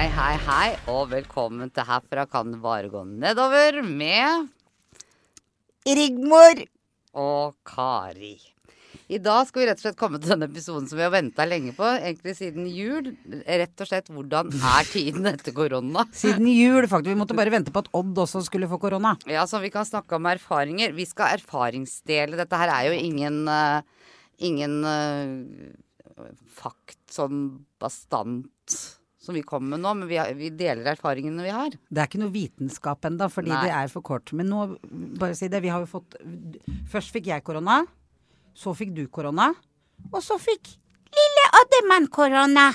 Hei, hei, hei, og velkommen til Herfra kan det bare gå nedover med Rigmor! og Kari. I dag skal vi rett og slett komme til denne episoden som vi har venta lenge på, egentlig siden jul. Rett og slett hvordan er tiden etter korona? Siden jul, faktisk. Vi måtte bare vente på at Odd også skulle få korona. Ja, så vi kan snakke om erfaringer. Vi skal erfaringsdele. Dette her er jo ingen uh, Ingen uh, fakt sånn bastant som vi kommer med nå, men vi, har, vi deler erfaringene vi har. Det er ikke noe vitenskap ennå, fordi Nei. det er for kort. Men nå, bare si det, vi har jo fått Først fikk jeg korona. Så fikk du korona. Og så fikk lille Oddemann korona.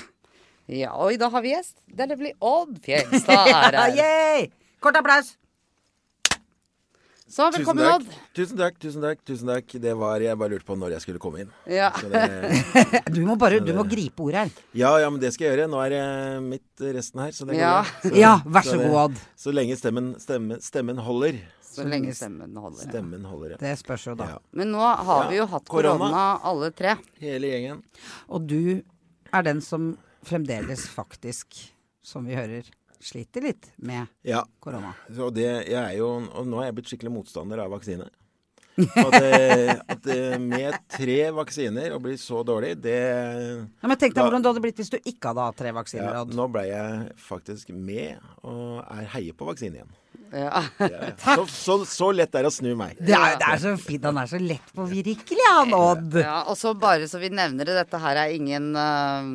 Ja, og i dag har vi gjest. Det blir Odd Fjeldstad er her. Yay! Kort applaus. Så velkommen. Odd. Tusen takk, tusen takk. tusen takk Det var, Jeg bare lurte på når jeg skulle komme inn. Ja. Det, Du må bare du må gripe ordet her. ja, ja, men det skal jeg gjøre. Nå er det mitt resten her. Så det går Ja. bra. Ja, vær så så god, Odd. Så lenge stemmen, stemmen, stemmen holder. Så lenge stemmen holder. Stemmen holder, ja. Det spørs jo, da. ja. Men nå har vi jo hatt korona. alle tre. Hele gjengen. Og du er den som fremdeles faktisk, som vi hører, sliter litt med Ja. korona. Så det, jeg er jo, og nå er jeg blitt skikkelig motstander av vaksine. At, at med tre vaksiner å bli så dårlig, det Ja, men Tenk deg Da- hvordan det hadde blitt hvis du ikke hadde hatt tre vaksiner. ja, Nå ble jeg faktisk med og er heier på vaksine igjen. Ja. Ja. Så, så, så lett er det å snu meg. Det er, det er så fint. Han er så lett påvirkelig, han Odd. ja, og så bare så vi nevner det, dette her er ingen eh,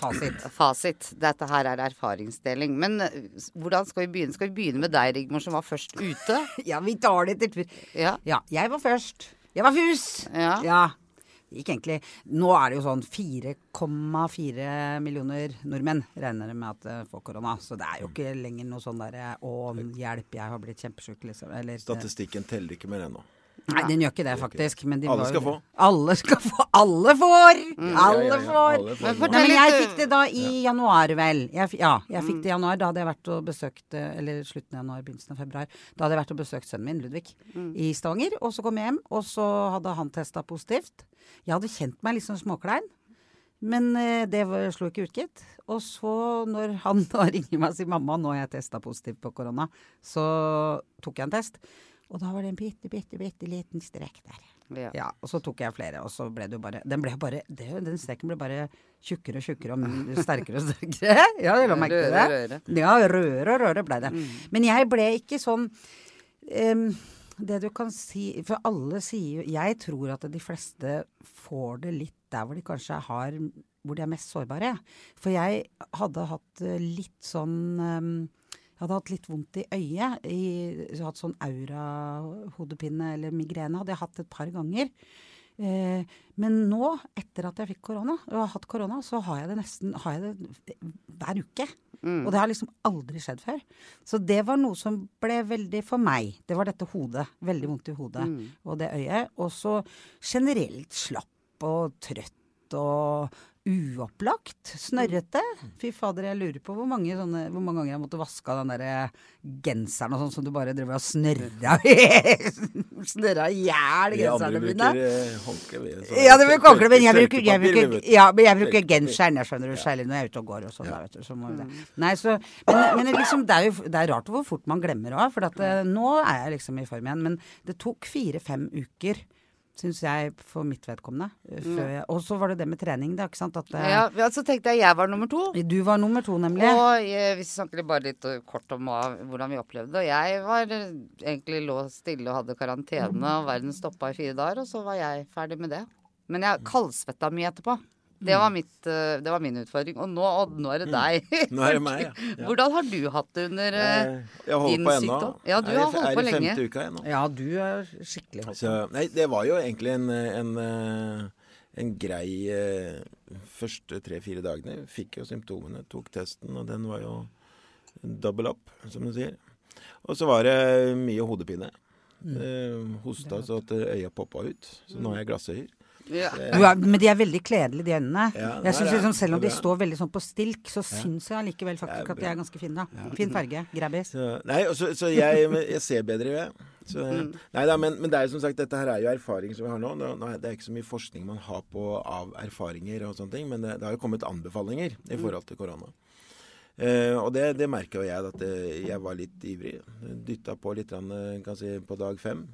Fasit. fasit. Dette her er erfaringsdeling. Men eh, hvordan skal vi begynne? Skal vi begynne med deg, Rigmor, som var først ute? Ja, vi tar det til Ja. Ja, jeg var først. Jeg var fus. Ja. ja. gikk egentlig Nå er det jo sånn 4,4 millioner nordmenn regner med at eh, får korona. Så det er jo ikke lenger noe sånn derre Å, hjelp, jeg har blitt kjempesjuk, liksom. Eller Statistikken teller ikke mer ennå. Nei, den gjør ikke det, faktisk. Men de Alle var skal få. Alle skal få. Alle får! Mm, Alle ja, ja, får! alle får. Men Nei, men jeg fikk det da i januar, vel. Jeg, ja, jeg fikk det Mm. i januar. Da hadde jeg vært og besøkt eh, Eller slutten av januar, begynnelsen av februar. Da hadde jeg vært og besøkt sønnen min, Ludvig, Mm. i Stavanger. Og så kom jeg hjem, og så hadde han testa positivt. Jeg hadde kjent meg litt sånn småklein. Men eh, det var, slo ikke ut, gitt. Og så, når han da ringer meg og sier 'mamma, nå har jeg testa positivt på korona', så tok jeg en test. Og da var det en bitte, bitte, bitte liten strekk der. Ja. Ja, og så tok jeg flere, og så ble det jo bare Den ble bare det, Den streken ble bare tjukkere og tjukkere og sterkere og sterkere. Ja, jeg la merke til det. Røre. Ja, røre og røre ble det. Men jeg ble ikke sånn um, Det du kan si For alle sier jo Jeg tror at de fleste får det litt der hvor de kanskje har Hvor de er mest sårbare. For jeg hadde hatt eh, litt sånn jeg hadde hatt litt vondt i øyet. I, hatt sånn aura-hodepine eller migrene hadde jeg hatt et par ganger. Eh, men nå, etter at jeg fikk korona, og har hatt korona, så har jeg det nesten har jeg det hver uke. Og det har liksom aldri skjedd før. Så det var noe som ble veldig for meg. Det var dette hodet. Veldig vondt i hodet og det øyet. Og så generelt slapp og trøtt og uopplagt. Snørrete. Fy fader, jeg lurer på hvor mange, sånne, hvor mange ganger jeg måtte vaske av den der genseren og sånn som du bare driver og snørra Snørra i hjel Vi andre genserne mine. bruker eh, håndkle. vi, Ja, det bruker håndkle, men jeg bruker, jeg bruker, ja, men jeg bruker genseren, jeg skjønner du, særlig når jeg er ute og går og sånn. Ja. vet du, så må det. Nei, så, men, men liksom, det er jo det er rart hvor fort man glemmer òg, for at, eh, nå er jeg liksom i form igjen. Men det tok fire-fem uker. Syns jeg, for mitt vedkommende. Mm. Og så var det det med trening, da. ikke sant? At, eh, Ja, ja, så tenkte jeg jeg var nummer to. Du var nummer to, nemlig. Og eh, vi snakker bare litt eh, kort om hvordan vi opplevde det. Jeg var eh, egentlig lå stille og hadde karantene, og verden stoppa i fire dager, og så var jeg ferdig med det. Men jeg kaldsvetta mye etterpå. Det var, mitt, eh, det var min utfordring. Og nå, Odd, nå er det deg. Nå er det meg, ja. ja. Hvordan har du hatt det under eh, Eh, Jeg din på sykdom? Ja, du har holdt på Er i femte uka ennå. Ja, du er skikkelig. Så, nei, det var jo egentlig en, en, en grei første tre-fire dagene. Fikk jo symptomene, tok testen, og den var jo double up, som du sier. Og så var det mye hodepine. Mm. Hosta så at øya poppa ut. Så nå har jeg glassøyer. Ja. Er, men de er veldig kledelige, de øynene. Ja, jeg synes liksom, Selv om de står veldig sånn på stilk, så syns jeg allikevel faktisk at de er ganske fine. da. Fin farge. Grabbis. Så, nei, og så, så jeg, jeg ser bedre, jeg. Så, nei da, men, men det er jo som sagt, dette her er jo erfaring som vi har nå. Er- Det er ikke så mye forskning man har på av erfaringer og sånne ting, men det, det har jo kommet anbefalinger i forhold til korona. Uh, og det, det merka jo jeg, at det, jeg var litt ivrig. Dytta på litt eh, kan si, på dag fem.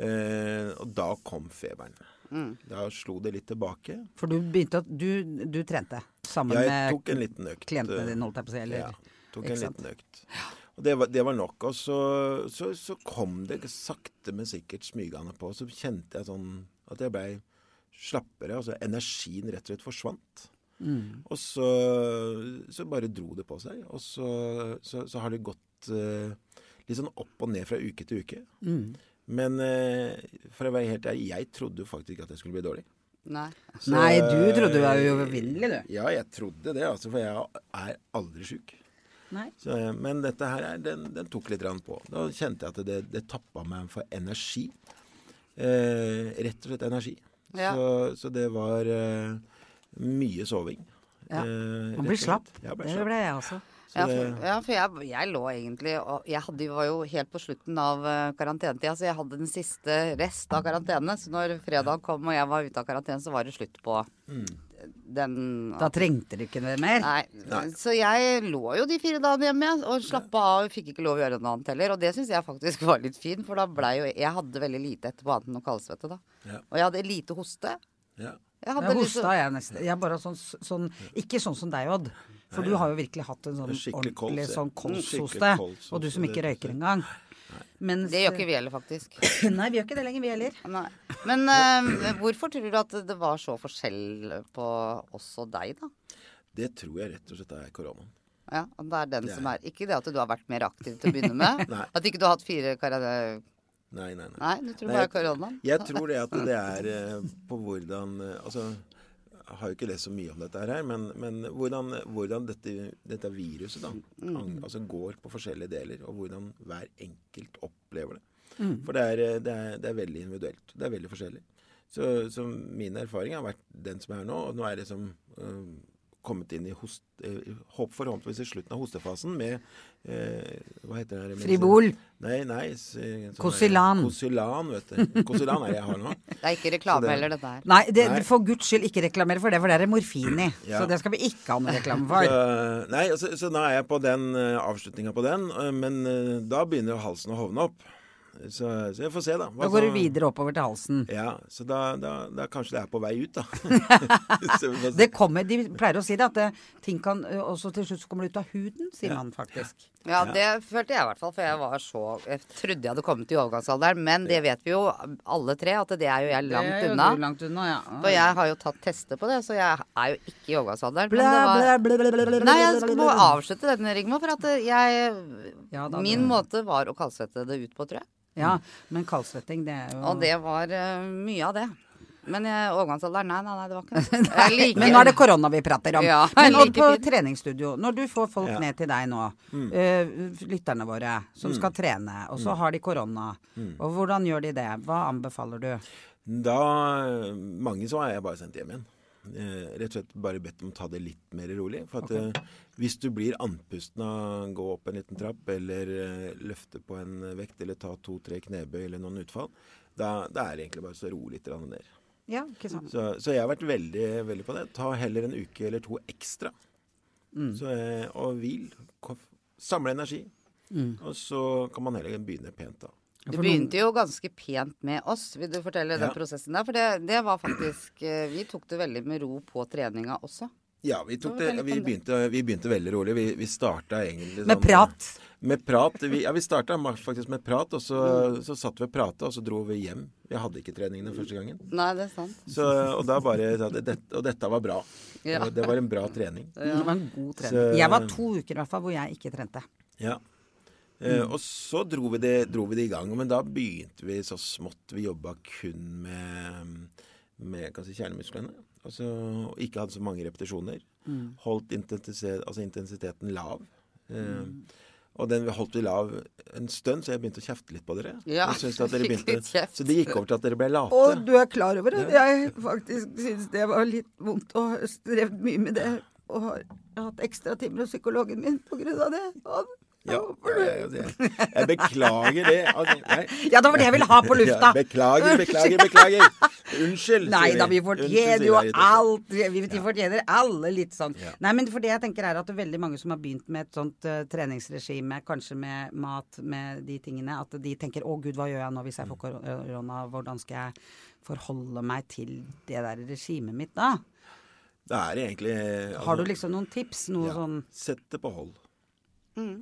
Uh, og da kom feberen. Mm. Da slo det litt tilbake. For du begynte å Du, du trente sammen Jeg med tok en liten økt. klientene dine, holdt jeg på å si? Eller? Ja, tok en sant? liten økt. Og det var, det var nok. Og så, så, så kom det sakte, men sikkert smygende på. Så kjente jeg sånn at jeg blei slappere. Altså energien rett og slett forsvant. Mm. Og så, så bare dro det på seg. Og så, så, så har det gått uh, litt sånn opp og ned fra uke til uke. Mm. Men eh, for å være helt ærlig, jeg trodde jo faktisk ikke at jeg skulle bli dårlig. Nei. Så, Nei, du trodde du var uovervinnelig, du. Ja, jeg trodde det, altså, for jeg er aldri sjuk. Nei. Men dette her, er- den, den tok litt grann på. Da kjente jeg at det, det tappa meg for energi. Eh, rett og slett energi. Ja. Så, så det var eh, mye soving. Ja. Eh, Man blir slapp. Ja, ble Det slapp. ble jeg også. Så Ja, for, ja, for jeg, jeg lå egentlig og Jeg hadde, var jo helt på slutten av uh, karantenetida, så jeg hadde den siste rest av karantene. Så når fredag kom og jeg var ute av karantene, så var det slutt på Mm. den Da trengte du ikke det mer. Nei. Nei. Så jeg lå jo de fire dagene hjemme og slappa av. Fikk ikke lov å gjøre noe annet heller. Og det syns jeg faktisk var litt fint, for da blei jo Jeg hadde veldig lite etterpå annet enn noe kaldsvette, da. Ja. Og jeg hadde lite hoste. Ja. Jeg hadde Jeg hosta, jeg nesten. Jeg bare sånn, sånn Ikke sånn som deg, Odd. For du har jo virkelig hatt en sånn kols, ordentlig ja. sånn kolshoste. kols, Og du som ikke røyker engang. Mens, Det gjør ikke vi heller, faktisk. Nei, vi gjør ikke det lenger, vi heller. Nei. Men uh, hvorfor tror du at det var så forskjell på oss og deg, da? Det tror jeg rett og slett er koronaen. Ja, og det er den Det er- som er Ikke det at du har vært mer aktiv til å begynne med. At ikke du har hatt fire karriere... Nei, nei, nei. Nei, du tror Nei, bare koronaen? Jeg tror det at det er uh, på hvordan uh, Altså, har jo ikke lest så mye om dette her, men, men hvordan, hvordan dette, dette viruset da, kan, altså går på forskjellige deler, og hvordan hver enkelt opplever det. For det er, det, er, det er veldig individuelt. Det er veldig forskjellig. Så, så min erfaring har vært den som er nå, og nå er det som eh, kommet inn i host, eh, håp forhåpentligvis i slutten av hostefasen med eh, Hva heter det? her? Fribol. Nei, nei. kosylan kosylan, Kosilan. Kosilan, vet du. Kosilan er det jeg har nå. Det er ikke reklame det- heller, dette her. Nei, det, Nei. for guds skyld ikke reklamere for det, for det er det morfin i. Ja. Så det skal vi ikke ha noe reklame for. Så, nei, så, så nå er jeg på den uh, avslutninga på den, men da begynner jo halsen å hovne opp. Så, så jeg får se, da. Hva Da går du videre oppover til halsen. Ja, så da, da, da kanskje det er på vei ut, da. Det kommer, De pleier å si det, at det, ting kan også til slutt så kommer det ut av huden, sier Ja. man faktisk. Ja, det følte jeg i hvert fall, for jeg var så Jeg trodde jeg hadde kommet i overgangsalderen, men det vet vi jo alle tre, at det er jo jeg langt Det er jo unna. du Langt unna, ja. For jeg har jo tatt tester på det, så jeg er jo ikke i overgangsalderen. Blæ, Men det var blæ, blæ, blæ, blæ, blæ, Nei, jeg må avslutte denne, Rigmor, for at jeg Ja, da, Min det- måte var å kaldsvette det ut på, tror jeg. Ja, men kaldsvetting, det er jo Og det var uh, mye av det. Men jeg- overgangsalderen, nei, nei, nei, det var ikke det. Liker Men nå er det korona vi prater om. Ja, Men like på fint. treningsstudio, når du får folk Ja. ned til deg nå, Mm. uh, lytterne våre som skal trene, og så har de korona, Mm. og hvordan gjør de det? Hva anbefaler du? Da Mange så har jeg bare sendt hjem igjen. Eh, rett og slett bare bedt om å ta det litt mer rolig. For at eh, hvis du blir andpusten av å gå opp en liten trapp, eller eh, løfte på en vekt, eller ta to-tre knebøy eller noen utfall, da, da er det egentlig bare så ro litt ned. Ja, ikke sant. Så, så jeg har vært veldig, veldig på det. Ta heller en uke eller to ekstra. Mm. Så, eh, og hvil. Samle energi. Mm. Og så kan man heller begynne pent, da. Du begynte jo ganske pent med oss. Vil du fortelle den prosessen der? For det, det var faktisk eh, Vi tok det veldig med ro på treninga også. Ja, vi, tok det, vi, begynte, vi begynte veldig rolig. Vi, vi starta egentlig Med sånn- prat. Med prat. Vi, ja, vi starta faktisk med prat, og så, Mm. så satt vi og prata, og så dro vi hjem. Vi hadde ikke treningene første gangen. Nei, det er sant. Så, og da bare det, Og dette var bra. Ja. Det var en bra trening. Det var en god trening. Så- Jeg var to uker i hvert fall hvor jeg ikke trente. Ja. Eh, og så dro vi, det, dro vi det i gang. Men da begynte vi så smått. Vi jobba kun med, med si, kjernemusklene. Altså, og ikke hadde så mange repetisjoner. Holdt intensitet, altså intensiteten lav. Eh, Og den holdt vi lav en stund, så jeg begynte å kjefte litt på dere. Ja, Jeg dere begynte, så det gikk over til at dere ble late. Og du er klar over det. jeg faktisk syns det var litt vondt og har strevd mye med det. Og har hatt ekstratimer hos psykologen min på grunn av det. Og Ja, jeg, beklager det. Altså. Ja, det var det jeg ville ha på lufta. Beklager, beklager, beklager. Unnskyld. Nei da, vi fortjener jo alt. Vi, vi fortjener alle litt sånn. Nei, men for det jeg tenker er at det er veldig mange som har begynt med et sånt uh, treningsregime, kanskje med mat, med de tingene, at de tenker å gud, hva gjør jeg nå hvis jeg får korona, hvordan skal jeg forholde meg til det der regimet mitt da? Det er egentlig altså, Har du liksom noen tips? Noe ja, sånn Sett det på hold. Mm.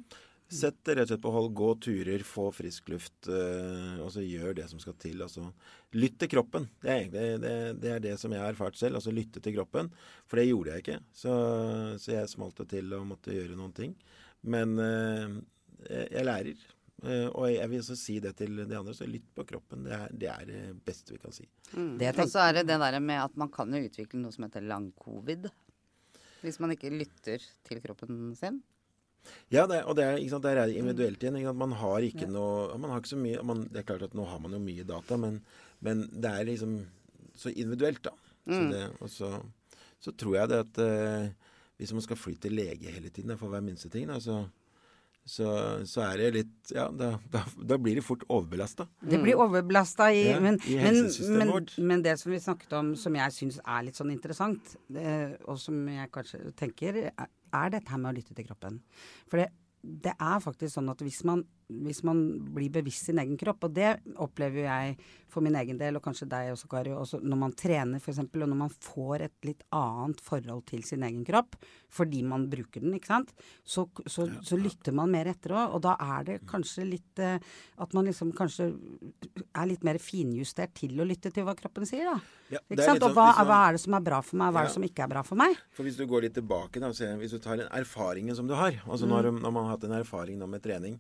Sett det rett og slett på hold. Gå turer, få frisk luft, eh, og så gjør det som skal til. Altså, lytt til kroppen. Det er egentlig det, det, er det som jeg har erfart selv. Altså lytte til kroppen. For det gjorde jeg ikke. Så, så jeg smalt det til og måtte gjøre noen ting. Men eh, jeg, lærer. Eh, og jeg vil også si det til de andre. Så lytt på kroppen. Det er det er det beste vi kan si. Mm. Og så er det det der med at man kan jo utvikle noe som heter lang-covid. Hvis man ikke lytter til kroppen sin. Ja, det, og det er, sant, der er det individuelt igjen. Man har ikke noe Man har ikke så mye man, Det er klart at nå har man jo mye data, men, men det er liksom så individuelt, da. Så, det, og så, så tror jeg det at eh, hvis man skal fly til lege hele tiden for hver minste ting, da, så, så, så er det litt Ja, da, da, da blir det fort overbelasta. Det blir overbelasta i, Ja, men, i men, men, men det som vi snakket om, som jeg syns er litt sånn interessant, det, og som jeg kanskje tenker, er, er dette her med å lytte til kroppen. For det, det er faktisk sånn at hvis man, hvis man blir bevisst sin egen kropp, og det opplever jeg for min egen del, og kanskje deg også, Kari, også når man trener f.eks., og når man får et litt annet forhold til sin egen kropp, fordi man bruker den, ikke sant, så, så, så lytter man mer etter òg. Og da er det kanskje litt eh, at man liksom kanskje er litt mer finjustert til å lytte til hva kroppen sier, da. Ja, ikke sant? Og sånn- hva, man- hva er det som er bra for meg, hva er det som ikke er bra for meg? For hvis du går litt tilbake, da, hvis du tar den erfaringen som du har Altså Mm. når, når man har hatt en erfaring nå med trening,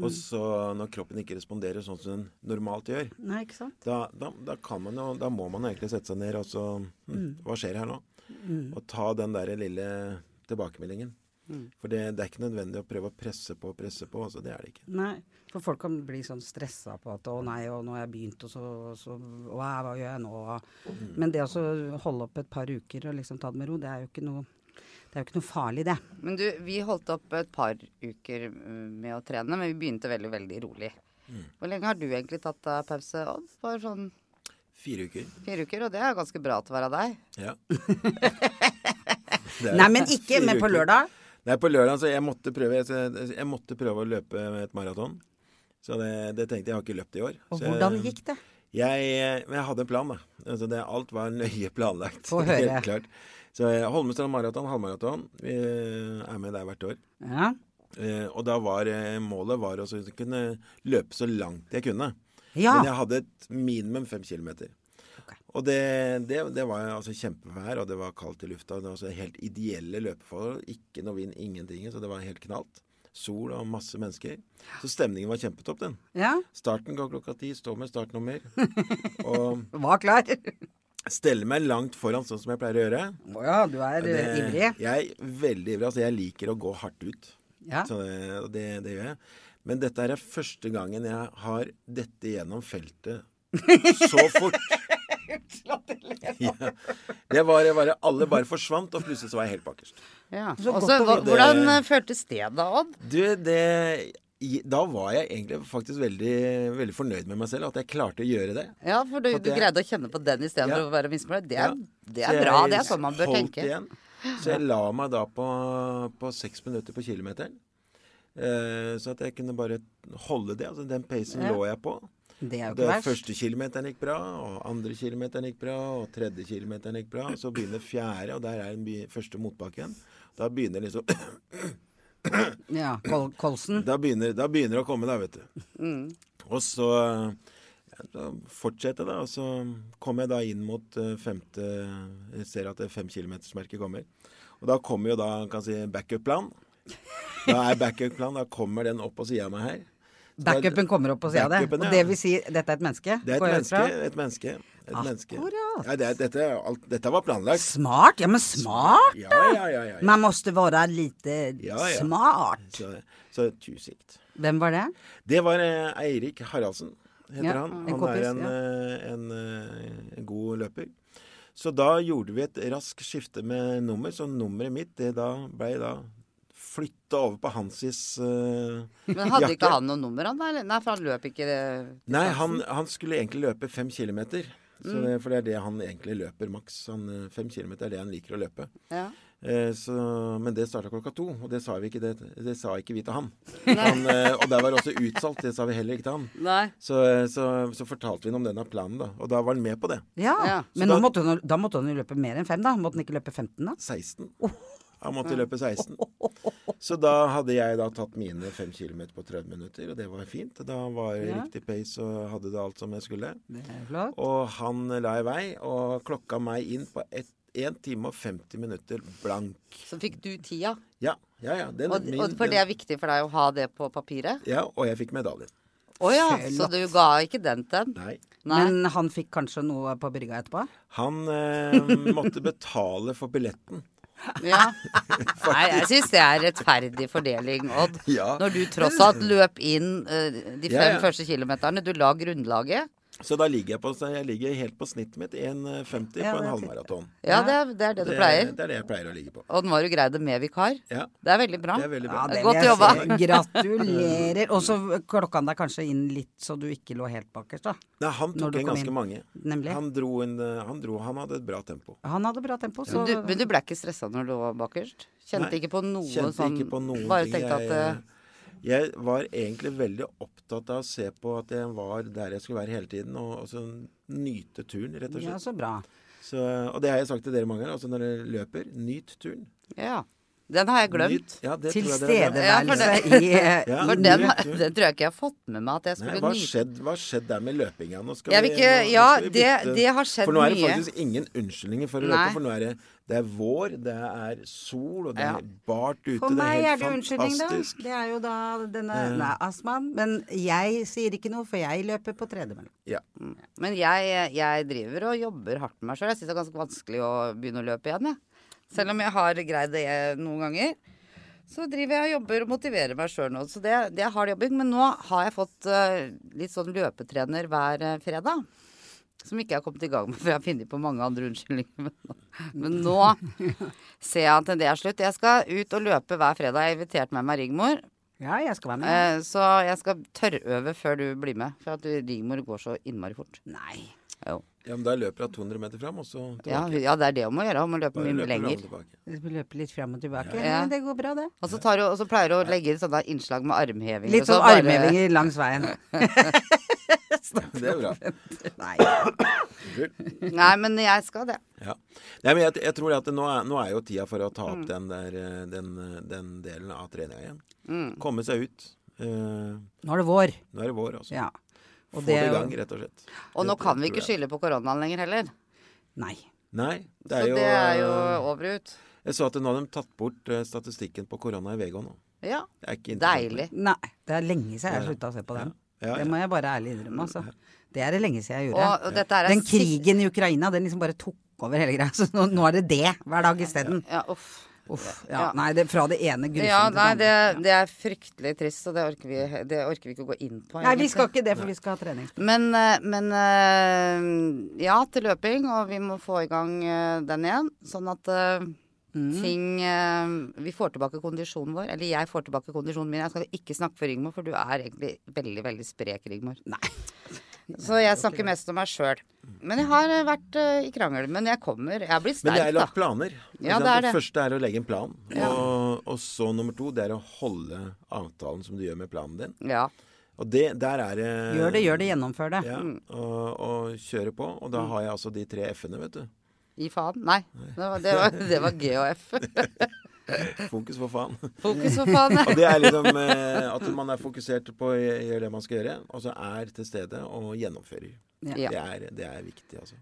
og så når kroppen ikke responderer sånn som den normalt gjør, Nei, da, da, da kan man jo Da må man egentlig sette seg ned og så hm, Hva skjer her nå? Og ta den der lille tilbakemeldingen. For det, det er ikke nødvendig å prøve å presse på og presse på. Altså, det er det ikke. Nei, for folk kan bli sånn stressa på at 'å nei, og nå har jeg begynt', og så, så hva, hva gjør jeg nå? Men det å holde opp et par uker og liksom ta det med ro, det er jo ikke noe, det er jo ikke noe farlig, det. Men du, vi holdt opp et par uker uh, med å trene, men vi begynte veldig, veldig rolig. Hvor lenge har du egentlig tatt deg pause, Odd? Bare sånn Fire uker. fire uker, og det er ganske bra til å være deg. Ja. Nei, men ikke men på lørdag. Nei, på lørdag så jeg måtte prøve jeg, jeg måtte prøve å løpe et maraton. Så det, det tenkte jeg. Jeg har ikke løpt i år. Og så jeg- hvordan gikk det? Jeg, jeg hadde en plan, da. Altså det, alt var nøye planlagt. Få høre. Helt klart. Så eh, Holmestrand maraton, halvmaraton. Vi eh, er med der hvert år. Ja. Eh, og da var eh, målet var å kunne løpe så langt jeg kunne. ja. Men jeg hadde et minimum fem kilometer. Okay. Og det, det, det var altså kjempevær, og det var kaldt i lufta. Det var altså helt ideelle løpeforhold. Ikke noe vind, ingenting. Så det var helt knalt. Sol og masse mennesker. Så stemningen var kjempetopp, den. ja. Starten går klokka ti. Stå med startnummer. og Var klar. stelle meg langt foran, sånn som jeg pleier å gjøre. Å ja, du er Det- ivrig. Jeg er veldig ivrig. Altså, jeg liker å gå hardt ut. Ja. Så det, det, det gjør jeg. Men dette er første gangen jeg har dette gjennom feltet så fort. Ja. Det var bare Alle bare forsvant, og plutselig så var jeg helt bakerst. Ja. Så Og godt så, å hva- hvordan eh, føltes det da, Odd? Du, det Da var jeg egentlig faktisk veldig, veldig fornøyd med meg selv. At jeg klarte å gjøre det. Ja, for du, du jeg- greide å kjenne på den istedenfor Ja. å være misfornøyd. Det, Ja. er- det Så er jeg bra. Det er sånn man bør tenke. Igjen. Så jeg la meg da på, på seks minutter på kilometeren. Eh, så at jeg kunne bare holde det. Altså den pacen Ja. lå jeg på. Det er jo Det ikke verst. første kilometeren gikk bra, og andre kilometeren gikk bra, og tredje kilometeren gikk bra. Så begynner fjerde, og der er den første motbakken. Da begynner liksom Ja, Kol Kolsen. Da begynner, da begynner det å komme, da, vet du. Mm. Og så da fortsetter da. og så kommer jeg da inn mot eh, femte Jeg ser at det kilometersmerket kommer. Og da kommer jo da kan jeg si backup-plan. Da er backup-plan, da kommer den opp på sida av meg her. Backupen kommer opp på sida av det. Og det vil si, dette er et menneske? Det er et menneske. Et menneske. Et menneske. Akkurat. Ja, det dette, alt, dette var planlagt. Smart? Ja, men smart! Ja, ja, ja. ja. Man måste være lite ja. smart. Så, så tusikt. Hvem var det? Det var eh, Eirik Haraldsen, heter han. en Han kompis, er en, eh, en, eh, en god løper. Så da gjorde vi et raskt skifte med nummer, så nummeret mitt det da ble da flytta over på Hansis uh, Men hadde jakke. ikke han noe nummer, han? Nei, for han løp ikke. Nei, han, han skulle egentlig løpe fem kilometer. Så Mm. det, for det er det han egentlig løper maks. Han, eh, fem kilometer er det han liker å løpe. Ja. Eh, så, men det starta klokka to, og det sa, vi ikke, det, det sa ikke vi til han. han eh, og der var det også utsolgt. Det sa vi heller ikke til han. Så, eh, så, så fortalte vi ham om denne planen, da. Og da var han med på det. Ja. Ja. Men da- måtte han, da måtte han jo løpe mer enn fem, da. Måtte han ikke løpe 15, da? 16. Han måtte løpe 16. Så da hadde jeg da tatt mine 5 kilometer på 30 minutter, og det var fint. Da var det Ja. riktig pace og hadde det alt som jeg skulle. Er. Og han la i vei og klokka meg inn på 1 time og 50 minutter blank. Så fikk du tida. Ja, ja, ja. Den, Og, min- og for det er viktig for deg å ha det på papiret? Ja, og jeg fikk medaljen. Å ja, så du ga ikke den til den? Nei. Nei. Men han fikk kanskje noe på brygga etterpå? Han eh, måtte betale for billetten. Ja. Nei, jeg syns det er rettferdig fordeling, Odd. Ja. Når du tross alt løp inn uh, de fem Ja, første kilometerne. Du la grunnlaget. Så da ligger jeg på så jeg ligger helt på snittet mitt 1,50 Ja, på en halvmaraton. Ja, det er det, er det du pleier. Det er det jeg pleier å ligge på. Og nå har du greid det med vikar. Ja, Det er veldig bra. det er veldig bra. Ja, det Godt jobba. Gratulerer. Og så klokka han deg kanskje inn litt så du ikke lå helt bakerst, da. Nei, han tok inn ganske inn. mange. Nemlig. Han, dro, en, eh, han dro Han hadde et bra tempo. Han hadde bra tempo, så Du, men du ble ikke stressa når du lå bakerst? Kjente Nei, ikke på noe Kjente sånn ikke på noen Bare ting. tenkte at eh, jeg, jeg var egentlig veldig opptatt av å se på at jeg var der jeg skulle være hele tiden, og, og så nyte turen, rett og slett. Ja, så bra. Så, og det har jeg sagt til dere mange ganger. Altså når dere løper, nyt turen. Ja. Den har jeg glemt. Ja, har glemt. Ja, i eh, Ja, For den, den tror jeg ikke jeg har fått med meg at jeg skulle nyte. hva skjedd der med løpinga? Nå skal Jeg vil vi- ikke nå- nå Ja, skal vi det, bytte. det har skjedd mye. For nå er det mye. faktisk ingen unnskyldninger for å Nei. løpe, for nå er det, det er vår, det er sol, og det Ja. er bart ute. For det er meg er det unnskyldning, da. Det er jo da denne. Nei, astmaen. Men jeg sier ikke noe, for jeg løper på tredemølle. Ja. Men jeg, jeg driver og jobber hardt med meg sjøl. Jeg syns det er ganske vanskelig å begynne å løpe igjen, jeg. Selv om jeg har greid det noen ganger. Så driver jeg og jobber og motiverer meg sjøl nå. Så det, det er hard jobbing. Men nå har jeg fått uh, litt sånn løpetrener hver uh, fredag. Som ikke jeg har kommet i gang med, for jeg har funnet på mange andre unnskyldninger. Men, men nå ser jeg at det er slutt. Jeg skal ut og løpe hver fredag. Jeg har invitert med meg Rigmor. Ja, jeg skal være med. Uh, så jeg skal tørrøve før du blir med. For at Rigmor går så innmari fort. Nei. Ja, men da løper jeg 200 meter fram, og så tilbake. ja, det er det hun må gjøre. Hun må løpe Bare mye lenger. Løpe litt frem og tilbake. Ja. Men det går bra, det. Og så, tar hun, og så pleier hun å legge inn sånne innslag med armheving. Litt sånn så sånn bare- langs veien. Det er bra. Nei. Nei, men jeg skal det. Ja. Nei, men jeg, jeg tror at nå er, nå er jo tida for å ta Mm. opp den, der, eh, den, eh, den delen av treninga igjen. Mm. Komme seg ut. Uh, Nå er det vår. nå er det vår, altså. Ja. Og Få det det i gang, rett og slett. Og nå kan vi ikke skylde på koronaen lenger heller. Nei. Nei, det Så er jo det er jo over og ut. Jeg så at nå har de tatt bort eh, statistikken på korona i VG nå. Ja. Det Deilig. Nei. Det er lenge siden jeg har slutta å se på den. Ja, Det ja. må jeg bare ærlig innrømme, altså. Det er det lenge siden jeg Og, gjorde. og dette er Den krigen i Ukraina, den liksom bare tok over hele greia. Så nå, nå er det det hver dag isteden. Ja, uff. Uff. Ja. Ja, nei, det, fra det ene grusomme Ja, nei, det det, andre. det er fryktelig trist, og det orker vi, det orker vi ikke å gå inn på. Nei, vi skal ikke det, for vi skal ha trening. Men, eh, men eh, ja, til løping, og vi må få i gang eh, den igjen. Sånn at mm. ting Vi får tilbake kondisjonen vår. Eller jeg får tilbake kondisjonen min. Jeg skal ikke snakke for Rigmor, for du er egentlig veldig, veldig sprek, Rigmor. Nei. Så jeg snakker mest om meg sjøl. Men jeg har eh, vært uh, i krangel. Men jeg kommer. Jeg blir Men det Men er har lagt planer. Ja, det er det. første er å legge en plan. Ja. Og, og så nummer to, det er å holde avtalen som du gjør med planen din. Ja. Og det, der er det Gjør det, gjør det, gjennomfør det. Ja, og, og kjøre på. Og Mm. da har jeg altså de tre F-ene, vet du. I faen? Nei. Det var, det var, det var G og F. Fokus for faen. Fokus for faen. Og det er liksom eh, at man er fokusert på å gjøre det man skal gjøre, og så er til stede og gjennomfører. Ja. Det, er, det er viktig, altså.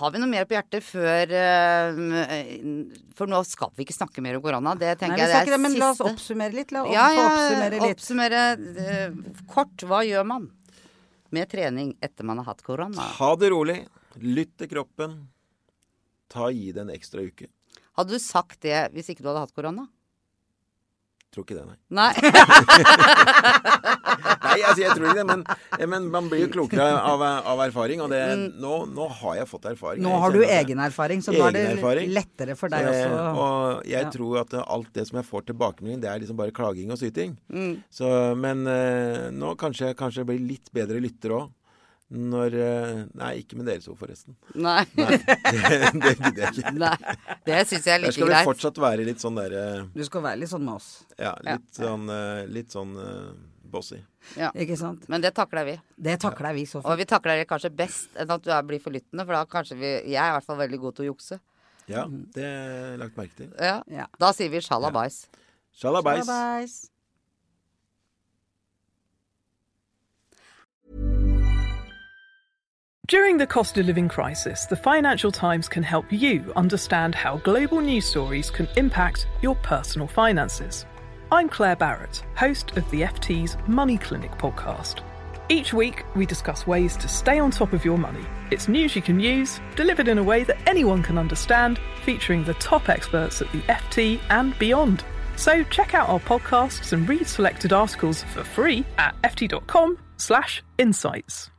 Har vi noe mer på hjertet før eh, For nå skal vi ikke snakke mer om korona. Det tenker Nei, vi jeg det er men la oss oppsummere litt. La oss Ja, ja, oppsummere litt. oppsummere eh, kort. Hva gjør man med trening etter man har hatt korona? Ha det rolig. Lytt til kroppen. Ta Gi det en ekstra uke. Hadde du sagt det hvis ikke du hadde hatt korona? Tror ikke det, nei. Nei. Nei, altså, jeg tror ikke det, men, men man blir jo klokere av, av erfaring. Og det, nå, nå har jeg fått erfaring. Mm. Nå har du egen erfaring, så nå er det erfaring. lettere for deg Eh, også. Og jeg Ja. tror at alt det som jeg får tilbakemelding, det er liksom bare klaging og syting. Mm. Så, men eh, nå kanskje jeg blir litt bedre lytter òg. Når eh, Nei, ikke med deres ord, forresten. Nei. Nei, det, det gidder jeg ikke. Nei. Det syns jeg er Der like skal vi greit. fortsatt være litt sånn derre Du skal være litt sånn med oss, Ja, litt sånn, eh, litt sånn eh, bossy. Ja. ikke sant? Men det takler vi. Det takler vi så Og vi takler det kanskje best enn at du er blir forlyttende, for da kanskje vi Jeg er i hvert fall veldig god til å jukse. Ja, det har jeg lagt merke til. Ja. Ja. Da sier vi sjalabais. Sjalabais. Bye-bye. During the cost of living crisis, the Financial Times can help you understand how global news stories can impact your personal finances. I'm Claire Barrett, host of the FT's Money Clinic podcast. Each week, we discuss ways to stay on top of your money. It's news you can use, delivered in a way that anyone can understand, featuring the top experts at the FT and beyond. So check out our podcasts and read selected articles for free at ft.com/insights.